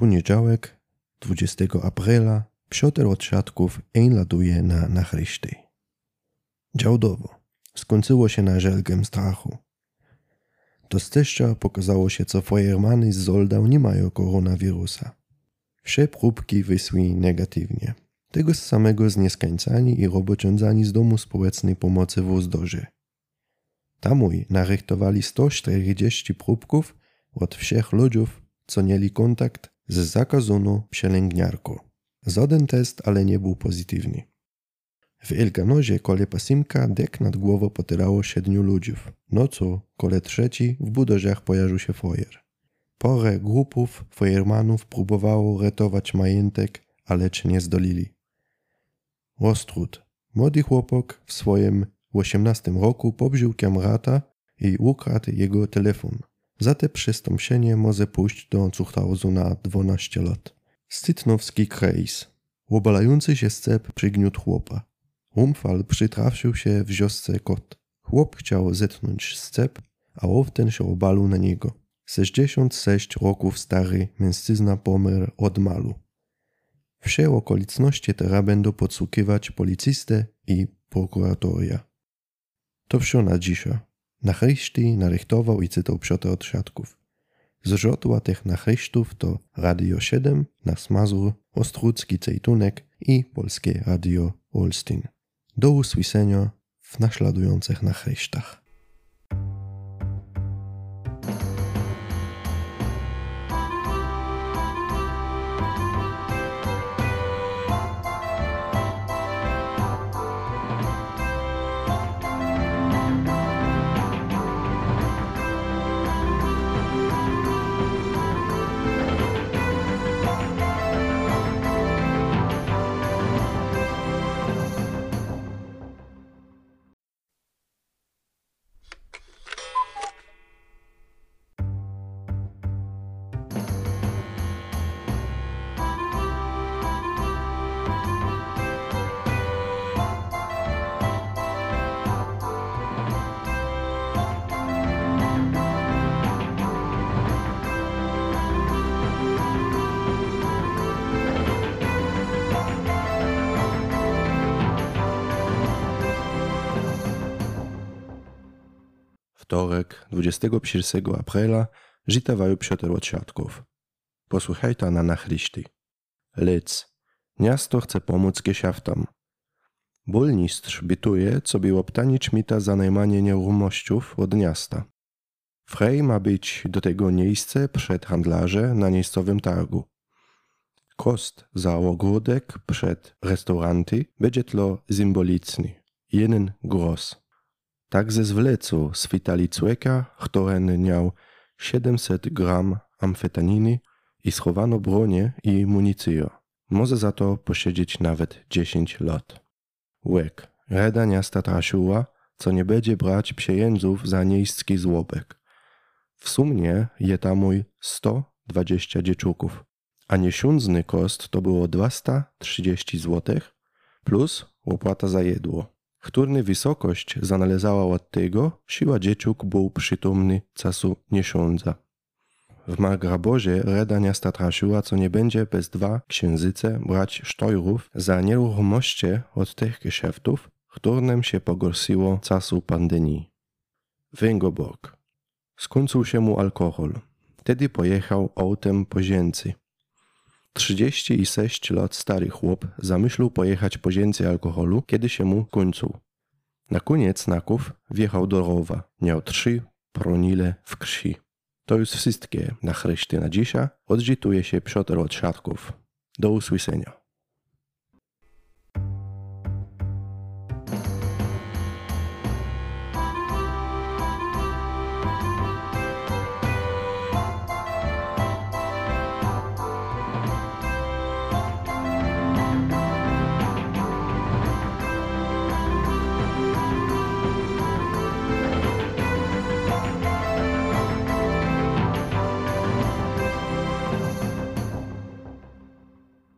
poniedziałek, 20 aprila, Piotr od siatków na nachryszty. Działdowo. Skończyło się na żelgiem strachu. Do steścia pokazało się, co fajermany z Zoldał nie mają koronawirusa. Wsze próbki wysły negatywnie. Tego samego z nieskańcani i robociądzani z domu społecznej pomocy w Uzdorze. Tamuj narychtowali 140 próbków od wszech ludziów, co mieli kontakt z zakazoną pielęgniarką. Żaden test ale nie był pozytywny. W Elkanozie kole pasimka dek nad głową potyrało siedmiu ludziów. Nocą, kole trzeci, w budożach pojawił się fojer. Porę grupów fojermanów próbowało ratować majątek, ale czy nie zdolili. Ostrud, młody chłopak w swoim 18 roku pobrzył kamrata i ukradł jego telefon. Za te przystąpienie może pójść do Zuchthausu na 12 lat. Stytnowski krejs. Obalający się scep przygniótł chłopa. Umfal przytrafił się w wiosce kot. Chłop chciał zetnąć scep, a owten się obalił na niego. 66 roków stary mężczyzna pomerł od malu. Wsze okoliczności teraz będą podsłuchiwać policystę i prokuratoria. To wsio na dzisiaj. Na chryszty narychtował i cytał Piotr od siatków. Z źródła tych nachrychtów to Radio 7, Nasz Mazur, Ostrucki Cejtunek i Polskie Radio Olsztyn. Do usłyszenia w naśladujących nachrychtach. Wtorek, 21 aprila, żytawają Piotr od siatków. Posłuchajta na nachryszty. Lec. Miasto chce pomóc gesiaftam. Burmistrz bituje, co by obtanić mita za najmanie nieruchomościów od miasta. Frej ma być do tego miejsce przed handlarze na miejscowym targu. Kost za ogródek przed restauranty będzie tlo symboliczny. Jeden gros. Tak ze zwlecu switali człowieka, który miał 700 gram amfetaniny i schowano bronię i municję. Może za to posiedzieć nawet 10 lat. Łek. Reda miasta trasiła, co nie będzie brać pieniędzów za niejski złobek. W sumie je tam mój 120 dzieczuków, a niesiądzny kost to było 230 zł plus opłata za jedło. Którny wysokość zanalezała od tego, siła dzieciuk był przytomny czasu niesiądza. W Margrabozie reda miasta trasiła, co nie będzie bez dwa księżyce brać sztojrów za nieruchomości od tych geszeftów, którym się pogorsiło czasu pandemii. Węgoborg. Skończył się mu alkohol. Wtedy pojechał autem po zięcy. 36 lat stary chłop zamyślił pojechać po alkoholu, kiedy się mu kończył. Na koniec znaków wjechał do rowa. Miał trzy pronile w krwi. To już wszystkie na chryszty na dzisiaj. Odżytuje się Piotr od Szatków. Do usłyszenia.